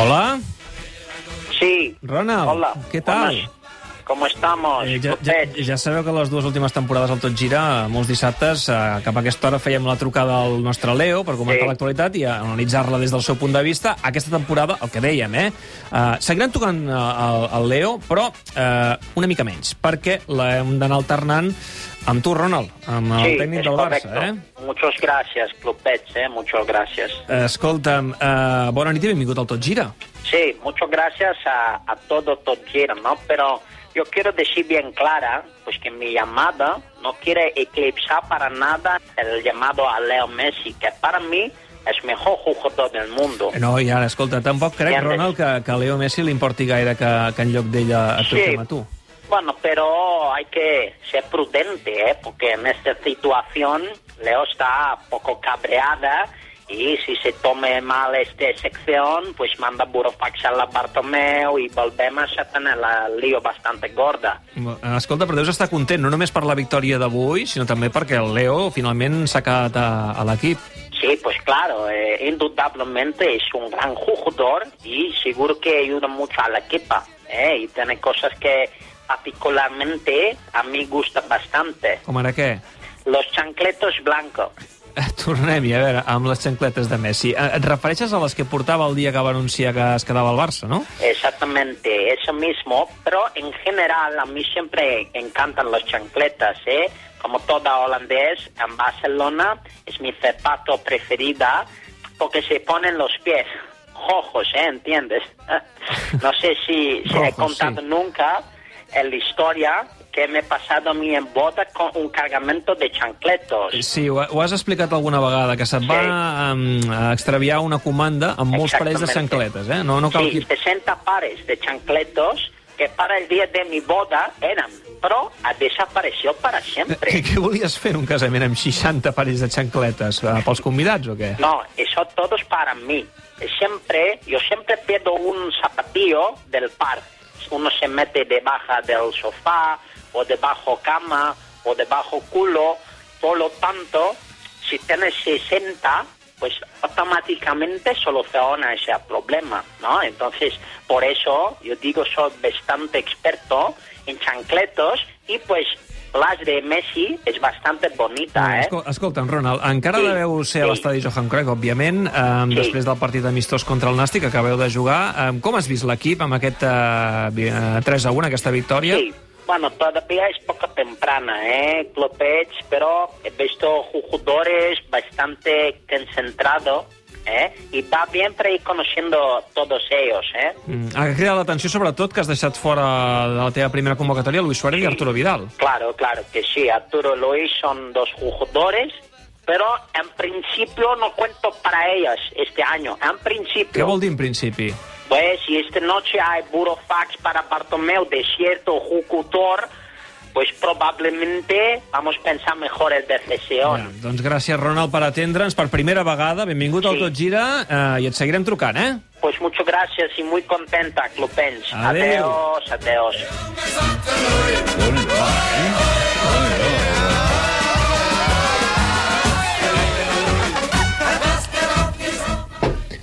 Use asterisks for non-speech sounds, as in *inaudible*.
Hola, Sí. Ronald. Hola. Què tal? Buenas. ¿Cómo estamos? Eh, ja, ja, ja sabeu que les dues últimes temporades al Tot Gira, molts dissabtes, eh, cap a aquesta hora fèiem la trucada al nostre Leo per comentar Sí. l'actualitat i analitzar-la des del seu punt de vista. Aquesta temporada, el que dèiem, eh? Uh, seguirem tocant uh, el, el Leo, però uh, una mica menys, perquè l'hem d'anar alternant amb tu, Ronald, amb el Sí, tècnic del correcto. Barça, eh? Muchas gracias, Clubets, eh? Muchas gracias. Escolta'm, uh, bona nit i benvingut al Tot Gira. Sí, muchas gracias a, a todo Tojira, ¿no? Pero yo quiero decir bien clara, pues que mi llamada no quiere eclipsar para nada el llamado a Leo Messi, que para mí es mejor jugador del mundo. No, i ara, escolta, tampoc crec. Ronald, que, que a Leo Messi li importi gaire que, que en lloc d'ella et Sí. truquem a tu. Bueno, pero hay que ser prudente, ¿eh? porque en esta situación Leo está poco cabreada y si se tome mal esta sección, pues manda burofax a la Bartomeu y volvemos a tener la lío bastante gorda. Escolta, però deus estar content, no només per la victòria d'avui, sinó també perquè el Leo finalment s'ha quedat a, a l'equip. Sí, pues claro, eh, indudablemente es un gran jugador y seguro que ayuda mucho al equipo. ¿eh? Y tiene cosas que particularmente a mí gustan bastante. Com ara què? Los chancletos blancos. Eh, Tornem-hi, a veure, amb les xancletes de Messi. Eh, Et refereixes a les que portava el dia que va anunciar que es quedava al Barça, no? Exactamente, eso mismo, pero en general a mí siempre encantan los chancletas, ¿eh? Como toda holandés, en Barcelona es mi zapato preferida porque se ponen los pies rojos, ¿eh? ¿Entiendes? *laughs* no sé si, si he contado sí. nunca la historia que me he pasado a mí en boda con un cargamento de chancletos. Sí, ho, ho has explicat alguna vegada, que se't Sí. va um, a extraviar una comanda amb molts parells de xancletes, eh? No, no cal Sí, que... 60 pares de chancletos que para el día de mi boda eran, pero ha desaparecido para siempre. Què, què volies fer un casament amb 60 parells de xancletes? Eh, pels convidats o què? No, eso todo es para mí. Siempre, yo siempre pierdo un zapatillo del par. Uno se mete debajo del sofá, o debajo cama, o debajo culo. Por lo tanto, si tienes 60, pues automáticamente soluciona ese problema, ¿no? Entonces, por eso yo digo, soy bastante experto en chancletos y pues las de Messi es bastante bonita, ¿eh? Escol Escolta'm, Ronald, encara Sí, deveu ser a sí. l'estadi Johan Cruyff, òbviament, um, Sí. després del partit amistós contra el Nàstic que acabeu de jugar. Um, com has vist l'equip amb aquest uh, 3 a 1, aquesta victòria? Sí, bueno, todavía es poco temprana, ¿eh? Clopech, pero he visto jugadores bastante concentrados, ¿eh? Y va bien para ir conociendo todos ellos, ¿eh? Mm, ha cridat l'atenció sobretot que has deixat fora de la teva primera convocatòria Luis Suárez i Arturo Vidal. Claro, claro que sí. Arturo y Luis son dos jugadores, pero en principio no cuento para ellos este año. En Què principio, vol dir en principi? Pues si esta noche hay burofax para Bartomeu de cierto jugador, pues probablemente vamos a pensar mejor el decisión. Ja, doncs gràcies, Ronald, per atendre'ns per primera vegada. Benvingut al Sí. Tot Gira eh, i et seguirem trucant, eh? Pues muchas gracias y muy contenta, Clupens. Adeu. Adeos, adeos. Hola.